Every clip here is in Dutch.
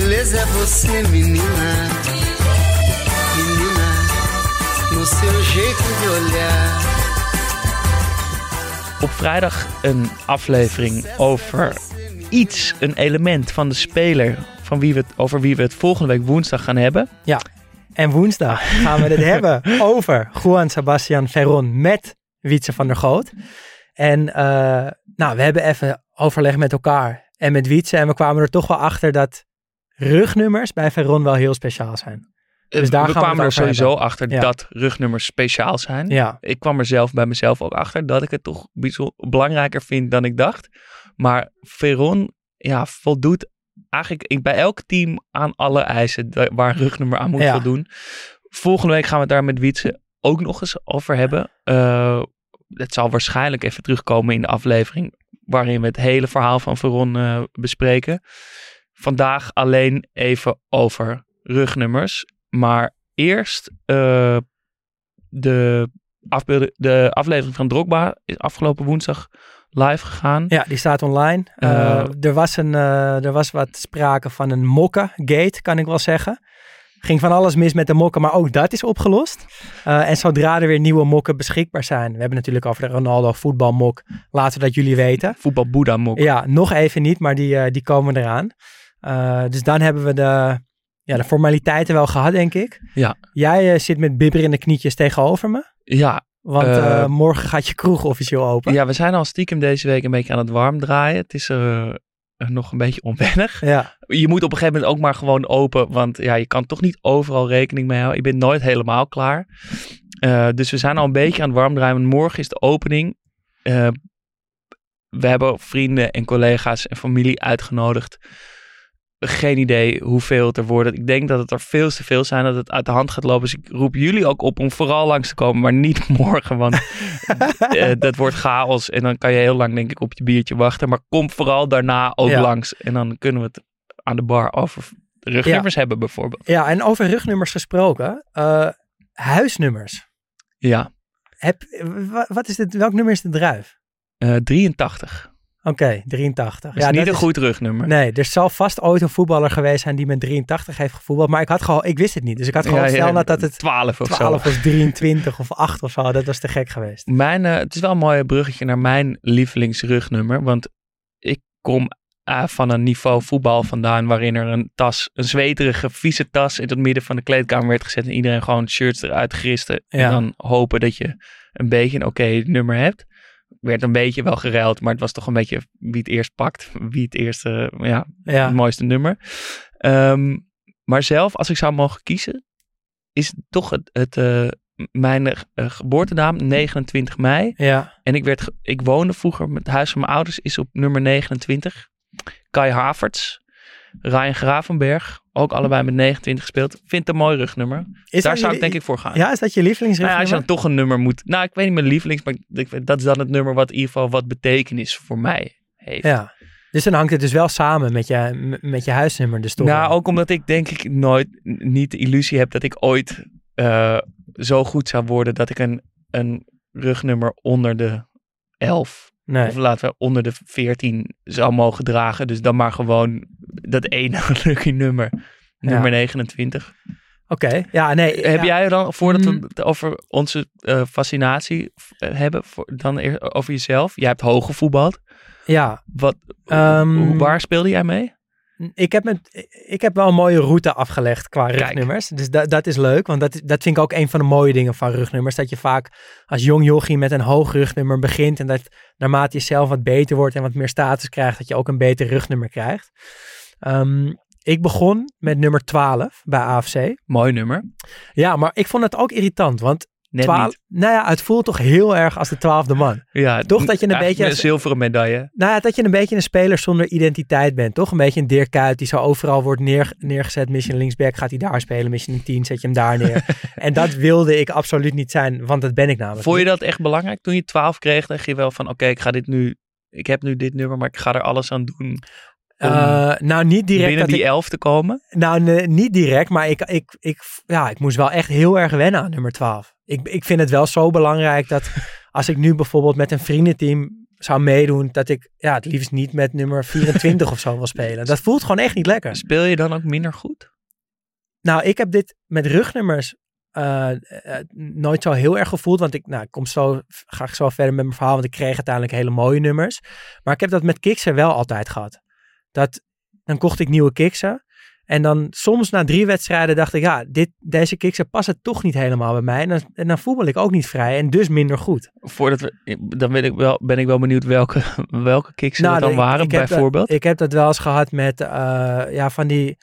Beleza é você, menina. Menina, no seu jeito de olhar. Op vrijdag een aflevering over iets, een element van de speler van wie we het, over wie we het volgende week woensdag gaan hebben. Ja, en woensdag gaan we het hebben over Juan Sebastian Ferron met Wietse van der Goot. En eh, nou, we hebben even overleg met elkaar en met Wietse en we kwamen er toch wel achter dat rugnummers bij Ferron wel heel speciaal zijn. Dus daar we gaan we kwamen het er sowieso hebben. achter Ja. dat rugnummers speciaal zijn. Ja, Ik kwam er zelf bij mezelf ook achter dat ik het toch bijzonder belangrijker vind dan ik dacht. Maar Veron ja, voldoet eigenlijk bij elk team aan alle eisen waar een rugnummer aan moet Ja. voldoen. Volgende week gaan we het daar met Wietse ook nog eens over hebben. Eh, het zal waarschijnlijk even terugkomen in de aflevering waarin we het hele verhaal van Veron eh, bespreken. Vandaag alleen even over rugnummers. Maar eerst eh, de, afbeelden, de aflevering van Drogba is afgelopen woensdag live gegaan. ja die staat online. Eh, Eh, er, was een, er was wat sprake van een mokken-gate, kan ik wel zeggen. Ging van alles mis met de mokken, maar ook dat is opgelost. En zodra er weer nieuwe mokken beschikbaar zijn. We hebben natuurlijk over de Ronaldo voetbalmok. Laten we dat jullie weten. Voetbal Boeddha Mok. Ja, nog even niet, maar die, die komen eraan. Eh, dus dan hebben we de, ja, de formaliteiten wel gehad, denk ik. Ja. Jij eh, zit met bibberende knietjes tegenover me. Ja, Want Eh, morgen gaat je kroeg officieel open. ja, we zijn al stiekem deze week een beetje aan het warm draaien. Het is eh, nog een beetje onwennig. Ja, Je moet op een gegeven moment ook maar gewoon open, want ja, je kan toch niet overal rekening mee houden. Je bent nooit helemaal klaar. Dus we zijn al een beetje aan het warm draaien. Morgen is de opening. We hebben vrienden en collega's en familie uitgenodigd. Geen idee hoeveel het er worden. Ik denk dat het er veel te veel zijn, dat het uit de hand gaat lopen. Dus ik roep jullie ook op om vooral langs te komen, maar niet morgen, want eh, dat wordt chaos. En dan kan je heel lang, denk ik, op je biertje wachten. Maar kom vooral daarna ook Ja. langs. En dan kunnen we het aan de bar over rugnummers hebben, bijvoorbeeld. ja en over rugnummers gesproken. eh, huisnummers. Ja, Heb, wa- wat is dit, welk nummer is de druif? eh 83. Oké, 83. Dat is niet dat een goed rugnummer. Nee, er zal vast ooit een voetballer geweest zijn die met 83 heeft gevoetbald. Maar ik, had gewoon, ik wist het niet. Dus ik had gewoon Ja, stel ja, dat het 12 of 12 zo. of 23 of 8 of zo. Dat was te gek geweest. Mijn, eh, het is wel een mooi bruggetje naar mijn lievelingsrugnummer. Want ik kom eh, van een niveau voetbal vandaan waarin er een tas, een zweterige, vieze tas in het midden van de kleedkamer werd gezet. En iedereen gewoon shirts eruit griste. Ja. En dan hopen dat je een beetje een oké nummer hebt. Werd een beetje wel geruild, maar het was toch een beetje wie het eerst pakt. Wie het eerste, ja, Ja, het mooiste nummer. Ehm, maar zelf, als ik zou mogen kiezen, is toch het, het, eh, mijn eh, geboortedatum 29 mei. ja, En ik, werd, ik woonde vroeger, met het huis van mijn ouders is op nummer 29. Kai Havertz, Ryan Gravenberg, ook allebei met 29 gespeeld. Vind het een mooi rugnummer. is Daar zou je- ik denk ik voor gaan. Ja, is dat je Nou ja, lievelingsrugnummer? als je dan toch een nummer moet... Nou, ik weet niet mijn lievelings, maar ik- dat is dan het nummer wat in ieder geval wat betekenis voor mij heeft. Ja. Dus dan hangt het dus wel samen met je, met je huisnummer. Dus toch Nou, ook omdat ik denk ik nooit niet de illusie heb dat ik ooit eh, zo goed zou worden dat ik een, een rugnummer onder de 11 Nee. of laten we onder de 14 zou mogen dragen. Dus dan maar gewoon dat ene lucky nummer, nummer 29. Oké, ja, nee. Heb ja. jij dan, voordat we Mm. het over onze eh, fascinatie eh, hebben, voor, dan eerst over jezelf? Jij hebt hoog gevoetbald. Ja, Wat, Ehm, hoe, waar speelde jij mee? Ik heb, met, ik heb wel een mooie route afgelegd qua rugnummers. Dus da, dat is leuk, want dat, dat vind ik ook een van de mooie dingen van rugnummers. Dat je vaak als jong jochie met een hoog rugnummer begint. En dat naarmate je zelf wat beter wordt en wat meer status krijgt, dat je ook een beter rugnummer krijgt. Ehm, ik begon met nummer 12 bij AFC. Mooi nummer. Ja, maar ik vond het ook irritant, want Net 12, niet. nou ja, het voelt toch heel erg als de twaalfde man. Ja, Toch dat je een beetje- Een zilveren medaille. Nou ja, dat je een beetje een speler zonder identiteit bent, toch? Een beetje een Dirk Kuyt die zo overal wordt neer, neergezet. Misschien linksback gaat hij daar spelen, misschien een 10 zet je hem daar neer. en dat wilde ik absoluut niet zijn, want dat ben ik namelijk Vond je dat echt belangrijk? Toen je 12 kreeg, dacht je wel van oké, ik ga dit nu. Ik heb nu dit nummer, maar ik ga er alles aan doen Eh, nou, niet direct binnen dat die ik, 11 te komen. Nou, nee, niet direct, maar ik, ik, ik, ja, ik moest wel echt heel erg wennen aan nummer 12. Ik, ik vind het wel zo belangrijk dat als ik nu bijvoorbeeld met een vriendenteam zou meedoen, dat ik ja, het liefst niet met nummer 24 of zo wil spelen. Dat voelt gewoon echt niet lekker. Speel je dan ook minder goed? Nou, ik heb dit met rugnummers eh, eh, nooit zo heel erg gevoeld. Want ik, nou, ik kom zo, ga ik zo verder met mijn verhaal. Want ik kreeg uiteindelijk hele mooie nummers. Maar ik heb dat met kiksen wel altijd gehad. Dat, dan kocht ik nieuwe kiksen. En dan soms na drie wedstrijden dacht ik, ja, dit, deze kiksen passen toch niet helemaal bij mij. En dan, en dan voetbal ik ook niet vrij en dus minder goed. Voordat we, dan ben ik wel, ben ik wel benieuwd welke, welke kicks Nou, er dan waren, ik dat- bijvoorbeeld. ik heb dat wel eens gehad met, eh, ja, van die,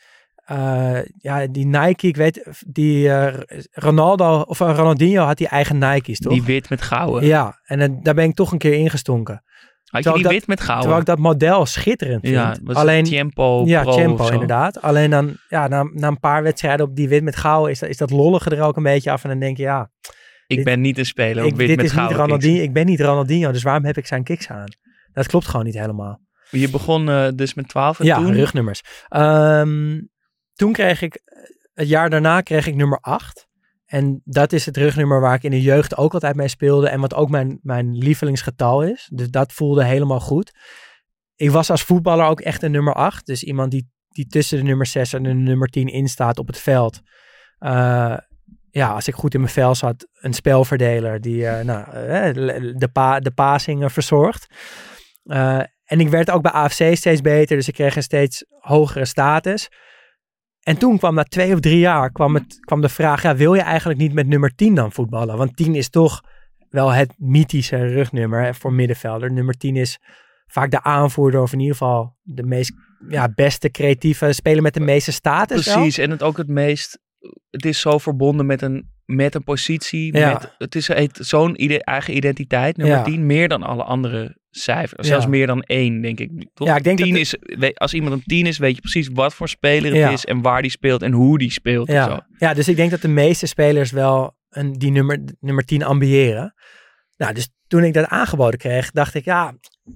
eh, ja, die Nike, ik weet, die eh, Ronaldo, of Ronaldinho had die eigen Nike's, toch? die wit met gouden. Ja, en dan- daar ben ik toch een keer ingestonken. Had je die ik wit met gouden? Terwijl ik dat model schitterend vind. ja, was Alleen, Tempo ja, Pro Tempo inderdaad. Alleen dan, ja, na, na een paar wedstrijden op die wit met gouden is dat, is dat lollige er ook een beetje af. En dan denk je, ja, Ik dit- ben niet een speler op ik, wit dit met is niet Ronaldinho, ik ben niet Ronaldinho, dus waarom heb ik zijn kicks aan? Dat klopt gewoon niet helemaal. Je begon eh, dus met 12 en ja, toen? rugnummers. Ehm, toen kreeg ik, het jaar daarna kreeg ik nummer 8. En dat is het rugnummer waar ik in de jeugd ook altijd mee speelde. En wat ook mijn, mijn lievelingsgetal is. Dus dat voelde helemaal goed. Ik was als voetballer ook echt een nummer 8. Dus iemand die, die tussen de nummer 6 en de nummer 10 in staat op het veld. Eh, ja, als ik goed in mijn vel zat, een spelverdeler die eh, nou, eh, de, pa, de passingen verzorgt. En ik werd ook bij AFC steeds beter, dus ik kreeg een steeds hogere status. En toen kwam na twee of drie jaar kwam, het, kwam de vraag, ja, wil je eigenlijk niet met nummer 10 dan voetballen? Want 10 is toch wel het mythische rugnummer hè, voor middenvelder. Nummer 10 is vaak de aanvoerder of in ieder geval de meest ja, beste creatieve speler met de meeste status. wel. Precies, en het ook het meest... Het is zo verbonden met een, met een positie. Ja. Met, het is zo'n ide- eigen identiteit, nummer Ja. 10, meer dan alle andere cijfers. Zelfs Ja. meer dan één, denk ik. Toch? Ja, ik denk 10 dat is, als iemand een 10 is, weet je precies wat voor speler het Ja. is en waar die speelt en hoe die speelt. En zo. Ja, ja, dus ik denk dat de meeste spelers wel een, die nummer, nummer 10 ambiëren. Nou, dus toen ik dat aangeboden kreeg, dacht ik, ja,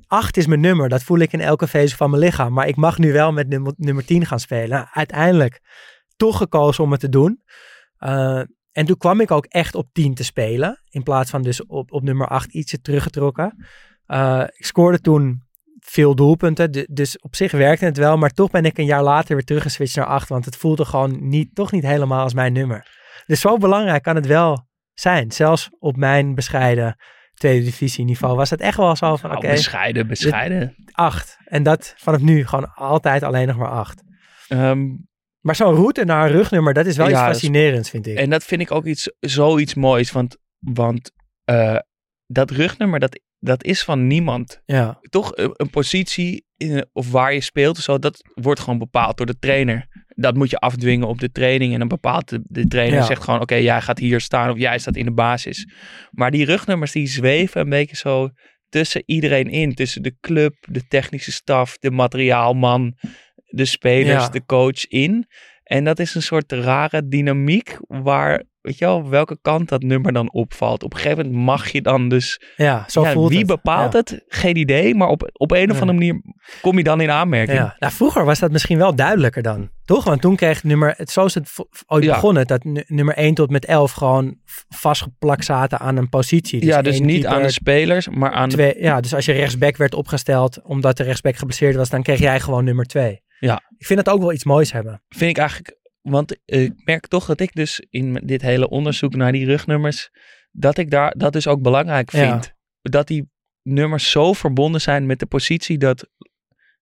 8 is mijn nummer. Dat voel ik in elke vezel van mijn lichaam. Maar ik mag nu wel met nummer, nummer 10 gaan spelen. Nou, uiteindelijk toch gekozen om het te doen. Eh, en toen kwam ik ook echt op 10 te spelen. In plaats van dus op, op nummer 8 ietsje teruggetrokken. Eh, ik scoorde toen veel doelpunten. du- Dus op zich werkte het wel. Maar toch ben ik een jaar later weer teruggeswitcht naar 8. Want het voelde gewoon niet, toch niet helemaal als mijn nummer. Dus zo belangrijk kan het wel zijn. Zelfs op mijn bescheiden tweede divisie niveau was het echt wel zo van Nou, oké, bescheiden, bescheiden. 8. En dat vanaf nu gewoon altijd alleen nog maar 8. Ehm, Maar zo'n route naar een rugnummer, dat is wel Ja, iets fascinerends, vind ik. En dat vind ik ook iets, zoiets moois. Want, want eh, dat rugnummer, dat, dat is van niemand. ja, Toch een, een positie in, of waar je speelt of zo, dat wordt gewoon bepaald door de trainer. Dat moet je afdwingen op de training. En dan bepaalt de, de trainer, Ja. zegt gewoon, oké, jij gaat hier staan of jij staat in de basis. Maar die rugnummers, die zweven een beetje zo tussen iedereen in. Tussen de club, de technische staf, de materiaalman, de spelers, Ja. de coach in. En dat is een soort rare dynamiek waar, weet je wel, welke kant dat nummer dan opvalt. Op een gegeven moment mag je dan dus... ja, zo ja, voelt wie het. bepaalt Ja. het? Geen idee, maar op, op een of andere manier kom je dan in aanmerking. Ja. Nou, vroeger was dat misschien wel duidelijker dan. Toch? Want toen kreeg nummer, het, zo is het ooit begonnen, dat nu- nummer 1 tot met 11 gewoon vastgeplakt zaten aan een positie. ja, dus niet keeper, aan de spelers, maar aan de... twee, ja, dus als je rechtsback werd opgesteld omdat de rechtsback geblesseerd was, dan kreeg jij gewoon nummer 2. Ja. Ik vind dat ook wel iets moois hebben. Vind ik eigenlijk... Want ik merk toch dat ik dus in dit hele onderzoek naar die rugnummers... dat ik daar dat dus ook belangrijk Ja. vind. Dat die nummers zo verbonden zijn met de positie dat...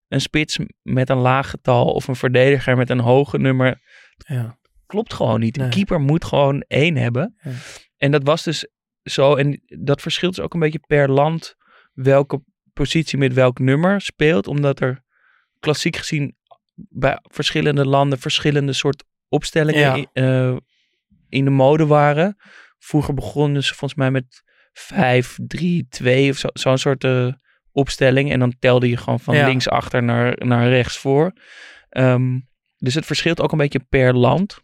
een spits met een laag getal of een verdediger met een hoge nummer Ja. klopt gewoon niet. Nee. Een keeper moet gewoon één hebben. Ja. En dat was dus zo. En dat verschilt dus ook een beetje per land welke positie met welk nummer speelt. Omdat er klassiek gezien bij verschillende landen verschillende soort opstellingen Ja. eh, in de mode waren. Vroeger begonnen ze volgens mij met 5, 3, 2 of zo, zo'n soort eh, opstelling. En dan telde je gewoon van Ja. links achter naar, naar rechts voor. Ehm, dus het verschilt ook een beetje per land.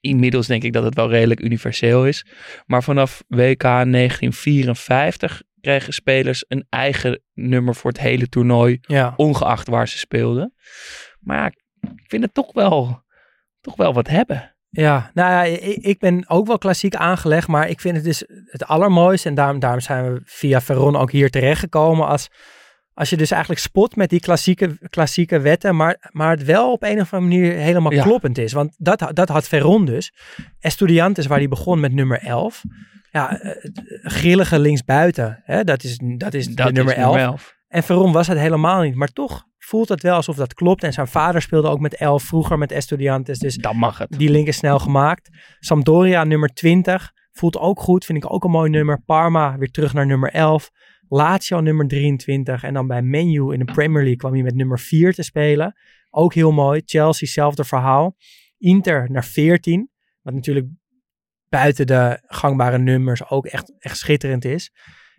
Inmiddels denk ik dat het wel redelijk universeel is. Maar vanaf WK 1954 kregen spelers een eigen nummer voor het hele toernooi, Ja. ongeacht waar ze speelden. Maar ja, ik vind het toch wel, toch wel wat hebben. Ja, nou ja, ik, ben ook wel klassiek aangelegd, maar ik vind het dus het allermooiste. En daarom, daarom zijn we via Veron ook hier terechtgekomen. Als, als je dus eigenlijk spot met die klassieke, klassieke wetten, maar, maar het wel op een of andere manier helemaal Ja. kloppend is. Want dat, dat had Veron dus. Estudiantes, waar die begon met nummer 11. Ja, eh, grillige linksbuiten, hè, dat is, dat is Dat de nummer is 11. nummer 11. En Veron was het helemaal niet. Maar toch voelt het wel alsof dat klopt. En zijn vader speelde ook met 11, vroeger met Estudiantes. Dus Dan mag het. die link is snel gemaakt. Sampdoria nummer 20. Voelt ook goed. Vind ik ook een mooi nummer. Parma weer terug naar nummer 11. Lazio nummer 23. En dan bij Menu in de Premier League kwam hij met nummer 4 te spelen. Ook heel mooi. Chelsea, hetzelfde verhaal. Inter naar 14. Wat natuurlijk buiten de gangbare nummers ook echt, echt schitterend is.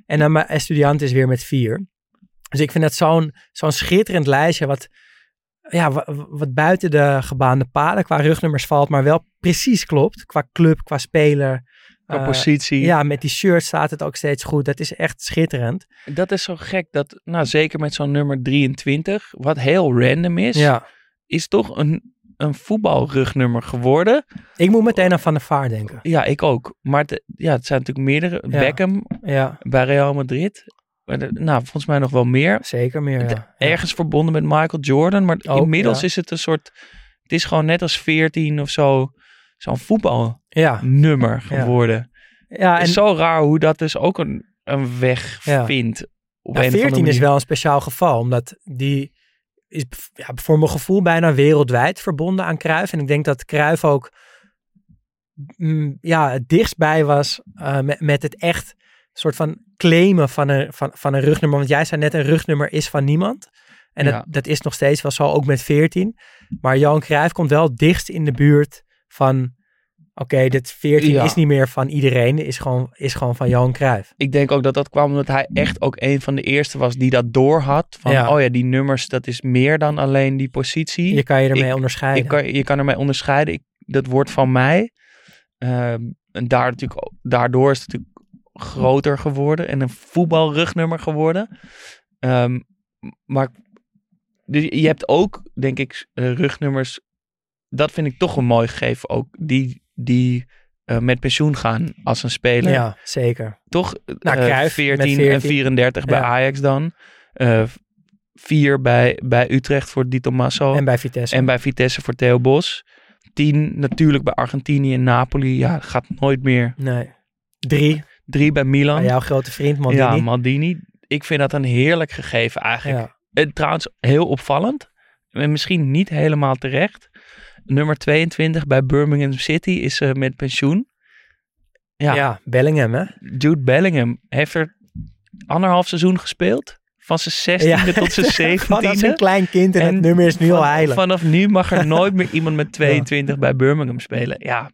En dan bij Estudiantes weer met 4. Dus ik vind dat zo'n zo'n schitterend lijstje. Wat, ja, wa- wat buiten de gebaande paden qua rugnummers valt, maar wel precies klopt. Qua club, qua speler. Qua Eh, positie. Ja, met die shirt staat het ook steeds goed. Dat is echt schitterend. Dat is zo gek dat, nou zeker met zo'n nummer 23, wat heel random is, Ja. is toch een, een voetbalrugnummer geworden. Ik moet meteen aan Van der Vaart denken. Ja, ik ook. Maar het, ja, het zijn natuurlijk meerdere. Ja. Beckham Ja, bij Real Madrid. Nou, volgens mij nog wel meer. zeker meer. Ja. Ergens verbonden met Michael Jordan. Maar Ook, inmiddels ja. is het een soort... Het is gewoon net als 14 of zo. Zo'n voetbalnummer geworden. Ja, Het en is zo raar hoe dat dus ook een, een weg vindt. Op nou, een of andere 14 is wel een speciaal geval, omdat die is ja, voor mijn gevoel bijna wereldwijd verbonden aan Cruijff. En ik denk dat Cruijff ook mm, ja, het dichtstbij was eh, met, met het echt soort van claimen van een, van, van een rugnummer. Want jij zei net, een rugnummer is van niemand. En dat, Ja. dat is nog steeds wel zo, ook met 14. Maar Johan Cruijff komt wel dichtst in de buurt van... Oké, dit 14 Ja. is niet meer van iedereen, is gewoon, is gewoon van Johan Cruijff. Ik denk ook dat dat kwam omdat hij echt ook een van de eerste was die dat doorhad. Van, Ja. oh ja, die nummers, dat is meer dan alleen die positie. Je kan je ermee Ik- onderscheiden. Ik kan, je kan ermee onderscheiden. Ik, dat wordt van mij. Ehm, en daar natuurlijk, daardoor is het natuurlijk groter geworden. En een voetbalrugnummer geworden. Ehm, maar dus je hebt ook, denk ik, eh, rugnummers. Dat vind ik toch een mooi gegeven ook. Die, die eh, met pensioen gaan als een speler. Ja, zeker. Toch? Nou, Eh, Cruijff 14, met en 14. 34 bij Ja. Ajax dan. Eh, vier bij, bij Utrecht voor Di Tommaso. En bij Vitesse. En bij Vitesse voor Theo Bos. 10 natuurlijk bij Argentinië en Napoli. Ja, gaat nooit meer. Nee. Drie. 3 bij Milan. Bij jouw grote vriend Maldini. Ja, Maldini. Ik vind dat een heerlijk gegeven eigenlijk. Ja. En trouwens, heel opvallend. En misschien niet helemaal terecht. Nummer 22 bij Birmingham City is eh, met pensioen. Ja. Ja. Bellingham, hè? Jude Bellingham heeft er anderhalf seizoen gespeeld. Van zijn 16e tot zijn 17e. Vanaf zijn klein kind en, En het nummer is nu al heilig. Vanaf nu mag er nooit meer iemand met 22 bij Birmingham spelen. Ja,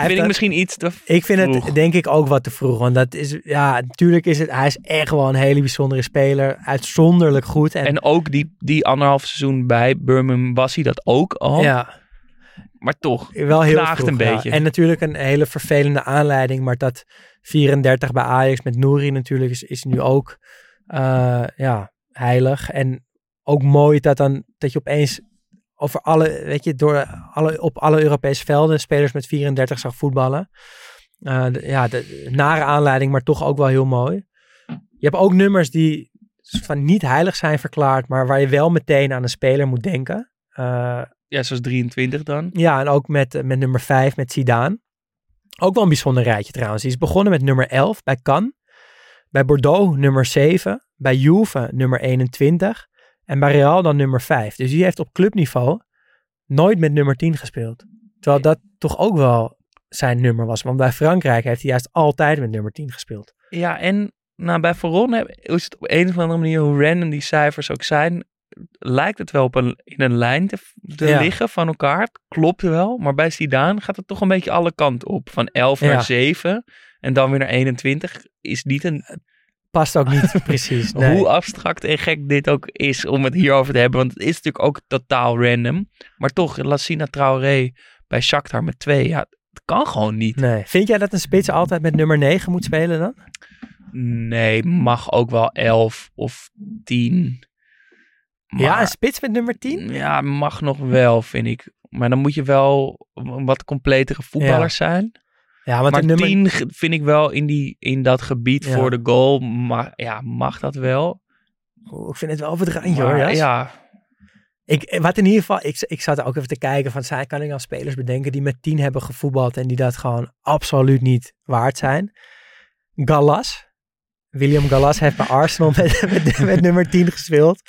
vind ik dat- misschien iets te ik vind vroeg. het denk ik ook wat te vroeg. Want dat is, ja, natuurlijk is het, hij is echt wel een hele bijzondere speler. Uitzonderlijk goed. En, En ook die, die anderhalf seizoen bij Birmingham was hij dat ook al. ja, Maar toch, wel heel vroeg, een ja. beetje. En natuurlijk een hele vervelende aanleiding. Maar dat 34 bij Ajax met Nouri natuurlijk is, is nu ook eh, ja, heilig. En ook mooi dat, dan, dat je opeens over alle, weet je, door alle, op alle Europese velden spelers met 34 zag voetballen. Eh, de- ja, de, nare aanleiding, maar toch ook wel heel mooi. Je hebt ook nummers die van niet heilig zijn verklaard, maar waar je wel meteen aan een speler moet denken. Eh, ja, zoals 23 dan. ja, en ook met, eh, met nummer 5 met Zidane. Ook wel een bijzonder rijtje trouwens. Die is begonnen met nummer 11 bij Cannes. Bij Bordeaux nummer 7. Bij Juve nummer 21. En bij Real dan nummer 5. Dus die heeft op clubniveau nooit met nummer 10 gespeeld. Terwijl dat toch ook wel zijn nummer was. Want bij Frankrijk heeft hij juist altijd met nummer 10 gespeeld. Ja, en nou, bij Veron is het op een of andere manier, hoe random die cijfers ook zijn, lijkt het wel op een, in een lijn te, te Ja. liggen van elkaar. Het klopt wel, maar bij Zidane gaat het toch een beetje alle kanten op. Van 11 Ja. naar 7 en dan weer naar 21 is niet een... Past ook niet precies. Nee. Hoe abstract en gek dit ook is om het hierover te hebben. Want het is natuurlijk ook totaal random. Maar toch, Lassina Traoré bij Shakhtar met 2, ja, het kan gewoon niet. nee. Vind jij dat een spits altijd met nummer 9 moet spelen dan? Nee, mag ook wel 11 of 10. Ja, Maar- een spits met nummer 10? Ja, mag nog wel, vind ik. Maar dan moet je wel wat completere voetballers zijn. Ja, want maar nummer 10 ge- vind ik wel in, die, in dat gebied Ja. voor de goal. Maar ja, mag dat wel. Oeh, ik vind het wel over het randje hoor. Jas. ja, Ik, wat in ieder geval, ik, ik zat ook even te kijken van, zijn, kan ik dan spelers bedenken die met 10 hebben gevoetbald en die dat gewoon absoluut niet waard zijn? Gallas. William Gallas heeft bij Arsenal met, met, met nummer 10 gespeeld.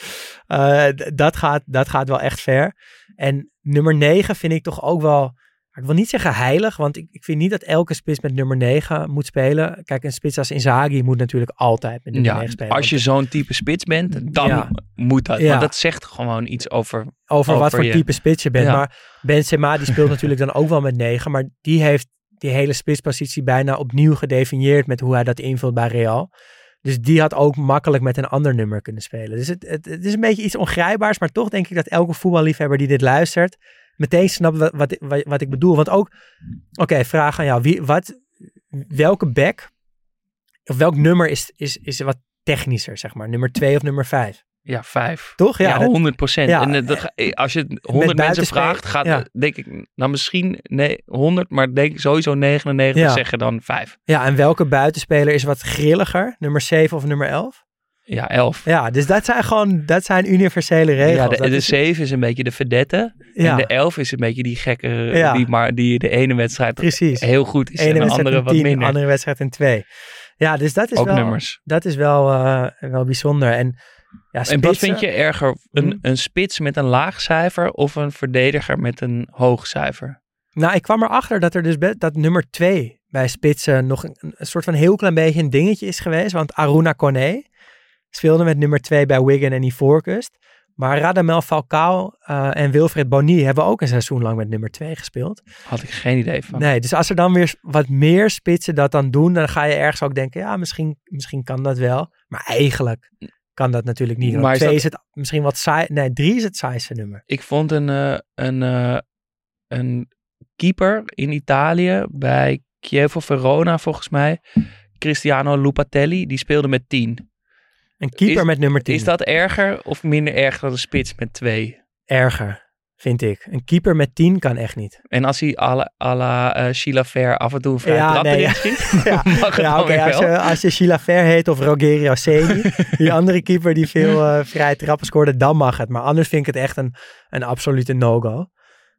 Eh, dat, gaat, dat gaat wel echt ver. En nummer 9 vind ik toch ook wel, ik wil niet zeggen heilig, want ik, ik vind niet dat elke spits met nummer 9 moet spelen. Kijk, een spits als Inzaghi moet natuurlijk altijd met nummer ja 9 spelen. als je zo'n type spits bent, dan Ja. moet dat. Ja. Want dat zegt gewoon iets over... over, wat voor je. type spits je bent. Maar Benzema die speelt natuurlijk dan ook wel met negen. Maar die heeft die hele spitspositie bijna opnieuw gedefinieerd met hoe hij dat invult bij Real. Dus die had ook makkelijk met een ander nummer kunnen spelen. Dus het, het, het is een beetje iets ongrijpbaars. Maar toch denk ik dat elke voetballiefhebber die dit luistert meteen snapt wat, wat, wat, wat ik bedoel. Want ook, oké, vraag aan jou. Wie, wat, welke back of welk nummer is, is, is wat technischer, zeg maar? Nummer twee of nummer vijf? Ja, vijf. Toch? Ja, dat- 100 procent. ja, en eh, dat ga- als je het 100 mensen vraagt, gaat ja. eh, denk ik, nou misschien nee, 100, maar denk sowieso 99 Ja. zeggen dan 5. Ja, en welke buitenspeler is wat grilliger? Nummer 7 of nummer 11? Ja, 11. Ja, dus dat zijn gewoon dat zijn universele regels. Ja, de, de is- 7 is een beetje de verdette. ja, En de 11 is een beetje die gekke, Ja. die, maar die de ene wedstrijd precies. heel goed is Ene en de andere wat 10, minder. andere wedstrijd een 2. Ja, dus dat is Ook wel, nummers. Dat is wel, eh, wel bijzonder. En, ja, En wat vind je erger? Een, Hm? een spits met een laag cijfer of een verdediger met een hoog cijfer? Nou, ik kwam erachter dat er dus dat nummer 2 bij spitsen nog een, een soort van heel klein beetje een dingetje is geweest. Want Aruna Kone speelde met nummer 2 bij Wigan en Ivoorkust. Maar Radamel Falcao eh, en Wilfred Boni hebben ook een seizoen lang met nummer 2 gespeeld. Had ik geen idee van. Nee, dus als er dan weer wat meer spitsen dat dan doen, dan ga je ergens ook denken, ja, misschien, misschien kan dat wel. Maar eigenlijk kan dat natuurlijk niet. Maar is twee dat- is het misschien wat saai, nee, drie is het saaiste nummer. Ik vond een, eh, een, eh, een keeper in Italië bij Chievo Verona volgens mij. Cristiano Lupatelli, die speelde met 10. Een keeper Is- met nummer 10. Is dat erger of minder erg dan een spits met 2? erger, vind ik. Een keeper met 10 kan echt niet. En als hij à la, à la Sheila Fair af en toe een vrije Ja, trap nee, ja. schiet, Ja, mag Ja, weer als, je, als je Sheila Ver heet of Rogerio Seni, die andere keeper die veel eh, vrije trappen scoorde, dan mag het. Maar anders vind ik het echt een, een absolute no-go.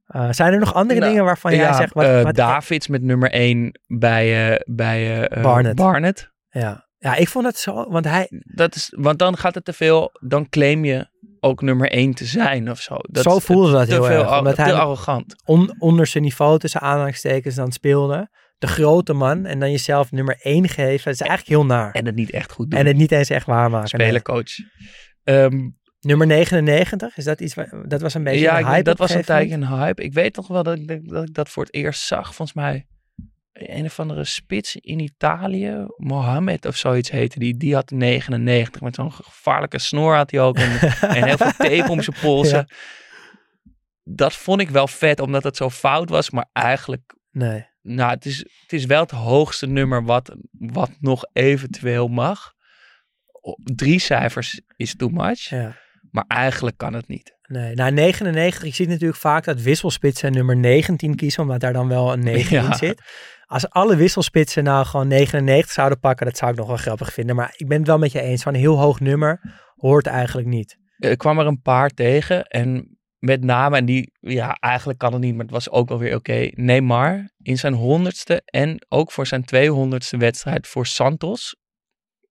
Eh, zijn er nog andere Nou, dingen waarvan jij zegt... Wat, eh, wat, Davids met nummer 1 bij, bij Barnett. Barnett. ja. Ja, ik vond het zo, want hij, Dat is, want dan gaat het te veel, dan claim je ook nummer 1 te zijn of zo. Dat zo voelde dat heel veel, erg. Omdat hij arrogant. on- onder zijn niveau tussen aanhalingstekens dan speelde. De grote man en dan jezelf nummer 1 geven. Dat is eigenlijk heel naar. En het niet echt goed doen. En het niet eens echt waarmaken. Spelercoach. Ehm, Nummer 99, is dat iets, waar- dat was een beetje ja, een hype dat op was een tijdje een hype. Ik weet nog wel dat ik, dat, dat ik dat voor het eerst zag. Volgens mij een of andere spits in Italië. Mohammed of zoiets heette die. Die had 99. Met zo'n gevaarlijke snor had hij ook. En, en heel veel tape om zijn polsen. Dat vond ik wel vet, omdat het zo fout was. Maar eigenlijk, Nee. nou, het is, het is wel het hoogste nummer wat, wat nog eventueel mag. Drie cijfers is too much. Ja. Maar eigenlijk kan het niet. Nee, nou 99, je ziet natuurlijk vaak dat wisselspitsen nummer 19 kiezen, omdat daar dan wel een 9 Ja. in zit. Als alle wisselspitsen nou gewoon 99 zouden pakken, dat zou ik nog wel grappig vinden. Maar ik ben het wel met je eens, van een heel hoog nummer hoort eigenlijk niet. Ik kwam er een paar tegen en met name, en die, ja, eigenlijk kan het niet, maar het was ook wel weer oké. Neymar in zijn honderdste en ook voor zijn tweehonderdste wedstrijd voor Santos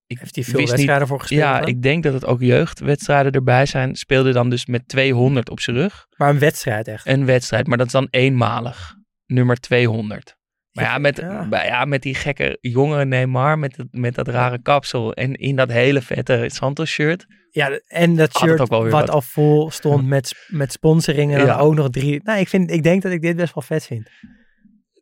ik Heeft hij veel wedstrijden niet, voor gespeeld? Ja, dan? ik denk dat het ook jeugdwedstrijden erbij zijn. Speelde dan dus met 200 op zijn rug. Maar een wedstrijd echt. Een wedstrijd, maar dat is dan eenmalig. Nummer 200. Maar ja, met, Ja. maar ja, met die gekke jongere Neymar, met, het- met dat rare kapsel en in dat hele vette Santos shirt. Ja, en dat shirt ook wat, wat. al vol stond met, met sponsoring en Ja. ook nog drie. Nou, ik, vind, ik denk dat ik dit best wel vet vind.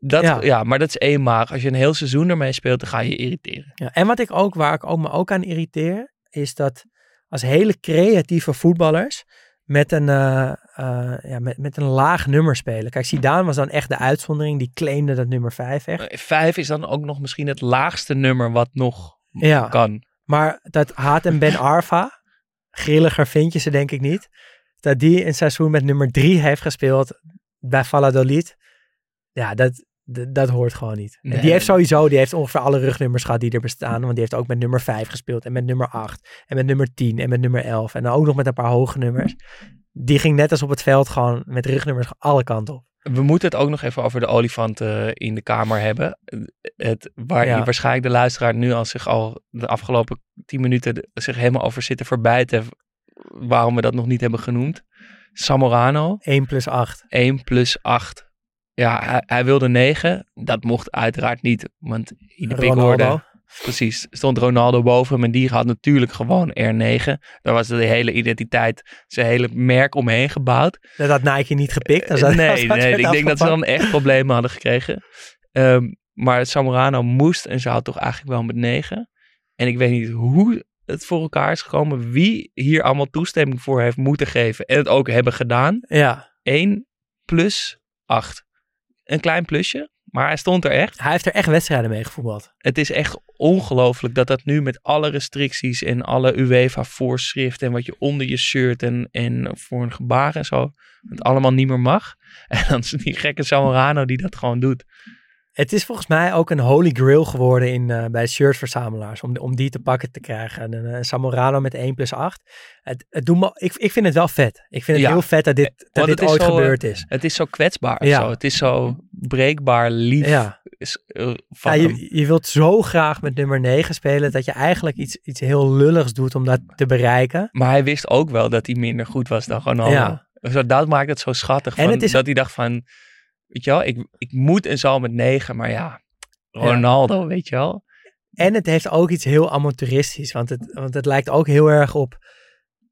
Dat, Ja. ja. maar dat is eenmalig. Als je een heel seizoen ermee speelt, dan ga je je irriteren. Ja, en wat ik ook, waar ik ook me ook aan irriteer, is dat als hele creatieve voetballers met een, eh, eh, ja, met, met een laag nummer spelen. Kijk, Zidane was dan echt de uitzondering. Die claimde dat nummer 5 echt. Eh, Vijf is dan ook nog misschien het laagste nummer wat nog Ja. kan. Maar dat Hatem Ben Arfa, grilliger vind je ze denk ik niet. Dat die een seizoen met nummer 3 heeft gespeeld bij Valladolid. Ja, dat, dat, hoort gewoon niet. En. Die heeft sowieso, die heeft ongeveer alle rugnummers gehad die er bestaan. Want die heeft ook met nummer 5 gespeeld en met nummer 8 en met nummer 10 en met nummer 11. En dan ook nog met een paar hoge nummers. Die ging net als op het veld gewoon met rugnummers alle kanten op. We moeten het ook nog even over de olifant eh, in de kamer hebben. Het, waar Ja. je waarschijnlijk de luisteraar nu al zich al de afgelopen tien minuten de- zich helemaal over zitten verbijten. Waarom we dat nog niet hebben genoemd. Samorano, 1 plus 8. 1 plus 8. Ja, hij, hij wilde 9. Dat mocht uiteraard niet. Want in de hoorde, precies, stond Ronaldo boven hem. En die had natuurlijk gewoon R9. Daar was de hele identiteit, zijn hele merk omheen gebouwd. Dat had Nike niet gepikt. dat- nee, dat nee, werd ik denk dat ze dan echt problemen hadden gekregen. Ehm, maar Samorano moest en had toch eigenlijk wel met 9. En ik weet niet hoe het voor elkaar is gekomen. Wie hier allemaal toestemming voor heeft moeten geven. En het ook hebben gedaan. Ja, 1 plus 8. Een klein plusje, maar hij stond er echt. hij heeft er echt wedstrijden mee gevoetbald. Het is echt ongelooflijk dat dat nu met alle restricties en alle UEFA-voorschriften en wat je onder je shirt en, en voor een gebaar en zo, het allemaal niet meer mag. En dan is die gekke Zamorano die dat gewoon doet. Het is volgens mij ook een holy grail geworden in, eh, bij shirtverzamelaars. Om, om die te pakken te krijgen. En een Samorano met 1 plus 8. Het, het doet me, ik, ik vind het wel vet. Ik vind het Ja. heel vet dat dit, dat Want dit ooit zo, eh, gebeurd is. Het is zo kwetsbaar Ja. zo. Het is zo breekbaar lief. Ja. Is, eh, Ja, van je, je wilt zo graag met nummer 9 spelen. Dat je eigenlijk iets, iets heel lulligs doet om dat te bereiken. Maar hij wist ook wel dat hij minder goed was dan Ronaldo. Ja. Zo, dat maakt het zo schattig. En van- het is- Dat hij dacht van, weet je wel, ik, ik moet en zal met 9, maar ja, Ronaldo, weet je wel. En het heeft ook iets heel amateuristisch. Want het, want het lijkt ook heel erg op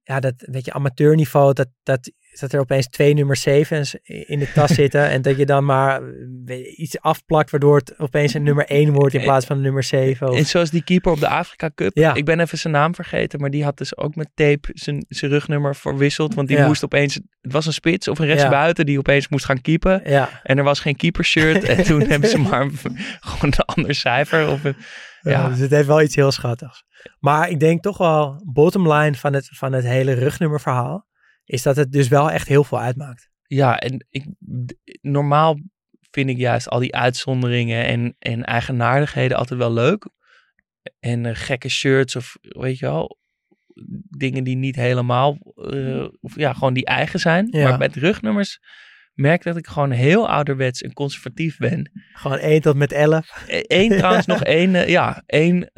ja, dat weet je, amateurniveau. Dat, dat, dat er opeens twee nummer 7's in de tas zitten. En dat je dan maar eh, iets afplakt. Waardoor het opeens een nummer 1 wordt in plaats van een nummer 7. Of, En zoals die keeper op de Afrika Cup. Ja. Ik ben even zijn naam vergeten, maar die had dus ook met tape zijn, zijn rugnummer verwisseld. Want die Ja. moest opeens, het was een spits of een rechtsbuiten die opeens moest gaan keepen. ja, En er was geen keepershirt. en toen hebben ze maar gewoon een ander cijfer. Of een, ja. Ja. dus het heeft wel iets heel schattigs. Maar ik denk toch wel, bottom line van het, van het hele rugnummerverhaal. Is dat het dus wel echt heel veel uitmaakt. ja, en ik, normaal vind ik juist al die uitzonderingen en, en eigenaardigheden altijd wel leuk. En eh, gekke shirts of weet je wel, dingen die niet helemaal, eh, of ja, gewoon die eigen zijn. Ja. Maar met rugnummers merk dat ik gewoon heel ouderwets en conservatief ben. Gewoon 1 tot met 11. Eén trouwens nog één, eh, ja, één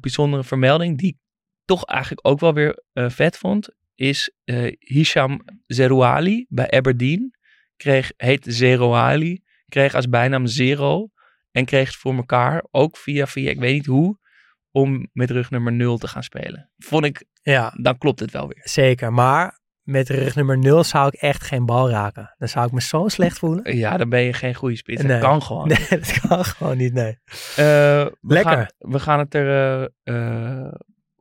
bijzondere vermelding die ik toch eigenlijk ook wel weer vet vond, is eh, Hisham Zerouali bij Aberdeen. Kreeg, heet Zerouali, kreeg als bijnaam Zero en kreeg het voor elkaar, ook via, via ik weet niet hoe, om met rugnummer 0 te gaan spelen. Vond ik, Ja, dan klopt het wel weer. zeker. Maar met rugnummer 0 zou ik echt geen bal raken. Dan zou ik me zo slecht voelen. Ja, dan ben je geen goede spits. Dat kan gewoon. Nee, dat kan gewoon niet, nee. Eh, we Lekker. Gaan, we gaan het er eh,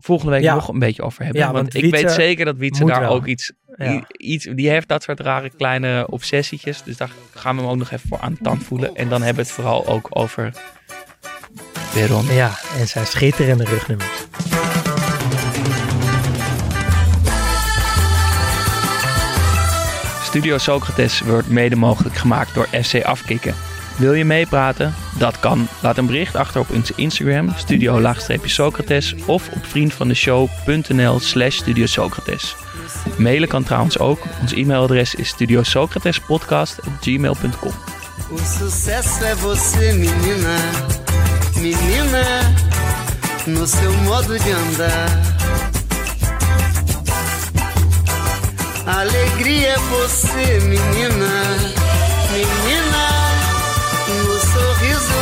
volgende week Ja. nog een beetje over hebben. Ja, want, want ik weet zeker dat Wietse daar wel. ook iets, Ja. iets... Die heeft dat soort rare kleine obsessietjes. Dus daar gaan we hem ook nog even voor aan de tand voelen. En dan hebben we het vooral ook over Veron. Ja, en zijn schitterende rugnummers. Studio Socrates wordt mede mogelijk gemaakt door FC Afkikken. Wil je meepraten? Dat kan. Laat een bericht achter op onze Instagram, studio-socrates of op vriendvandeshow.nl slash studio Socrates. Mailen kan trouwens ook. Ons e-mailadres is studiosocratespodcast.gmail.com O sucesso é você, menina. Alegria é você, menina,